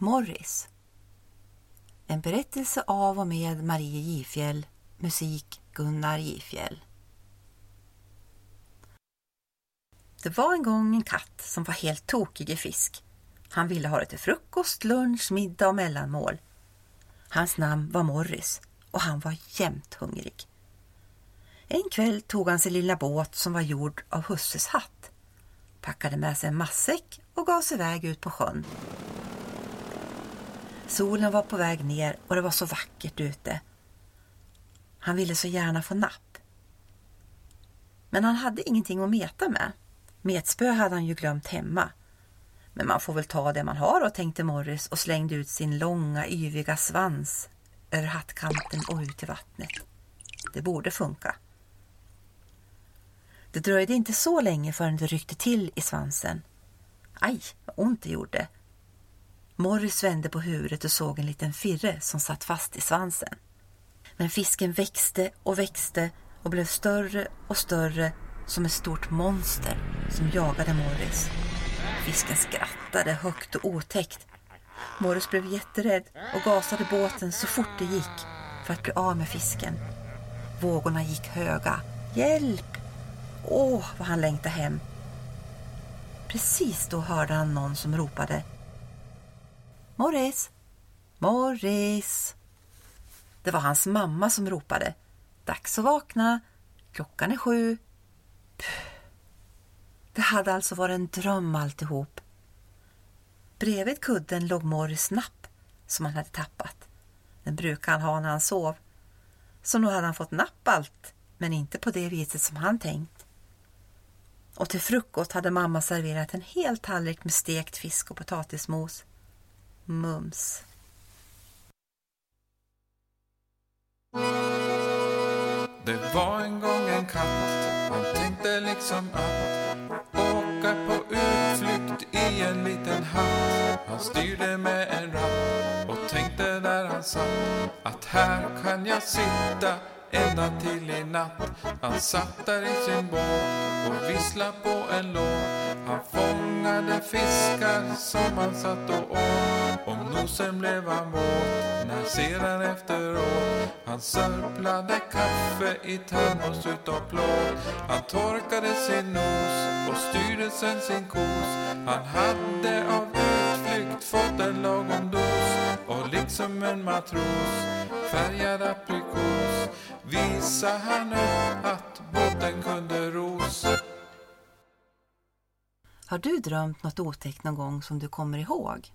Morris. En berättelse av och med Marie Gifjäll, musik Gunnar Gifjäll. Det var en gång en katt som var helt tokig i fisk. Han ville ha det till frukost, lunch, middag och mellanmål. Hans namn var Morris och han var jämt hungrig. En kväll tog han sin lilla båt som var gjord av husses hatt, packade med sig en matsäck och gav sig iväg ut på sjön. Solen var på väg ner och det var så vackert ute. Han ville så gärna få napp. Men han hade ingenting att meta med. Metspö hade han ju glömt hemma. Men man får väl ta det man har och tänkte Morris och slängde ut sin långa yviga svans över hattkanten och ut i vattnet. Det borde funka. Det dröjde inte så länge förrän det ryckte till i svansen. Aj, vad ont det gjorde. Morris vände på huvudet och såg en liten firre som satt fast i svansen. Men fisken växte och växte och blev större och större som ett stort monster som jagade Morris. Fisken skrattade högt och otäckt. Morris blev jätterädd och gasade båten så fort det gick för att bli av med fisken. Vågorna gick höga. Hjälp! Åh, vad han längtade hem. Precis då hörde han någon som ropade Morris! Morris! Det var hans mamma som ropade. Dags att vakna. Klockan är sju. Det hade alltså varit en dröm alltihop. Bredvid kudden låg Morris napp som han hade tappat. Den brukade han ha när han sov. Så nu hade han fått napp allt, men inte på det viset som han tänkt. Och till frukost hade mamma serverat en hel tallrik med stekt fisk och potatismos. Mums. Det var en gång en katt, han tänkte liksom att åka på utflykt i en liten hatt. Han styrde med en ratt och tänkte där han satt att här kan jag sitta ända till i natt. Han satt där i sin båt och visslade på en låt. Han fångade fiskar som han satt och åt. Om nosen blev han våt när sedan efteråt han sörplade kaffe i termos utav plåt. Han torkade sin nos och styrde sen sin kos. Han hade av utflykt fått en lagom dos och liksom en matros färgad aprikos visa här nu att båten kunde ros. Har du drömt något otäckt någon gång som du kommer ihåg?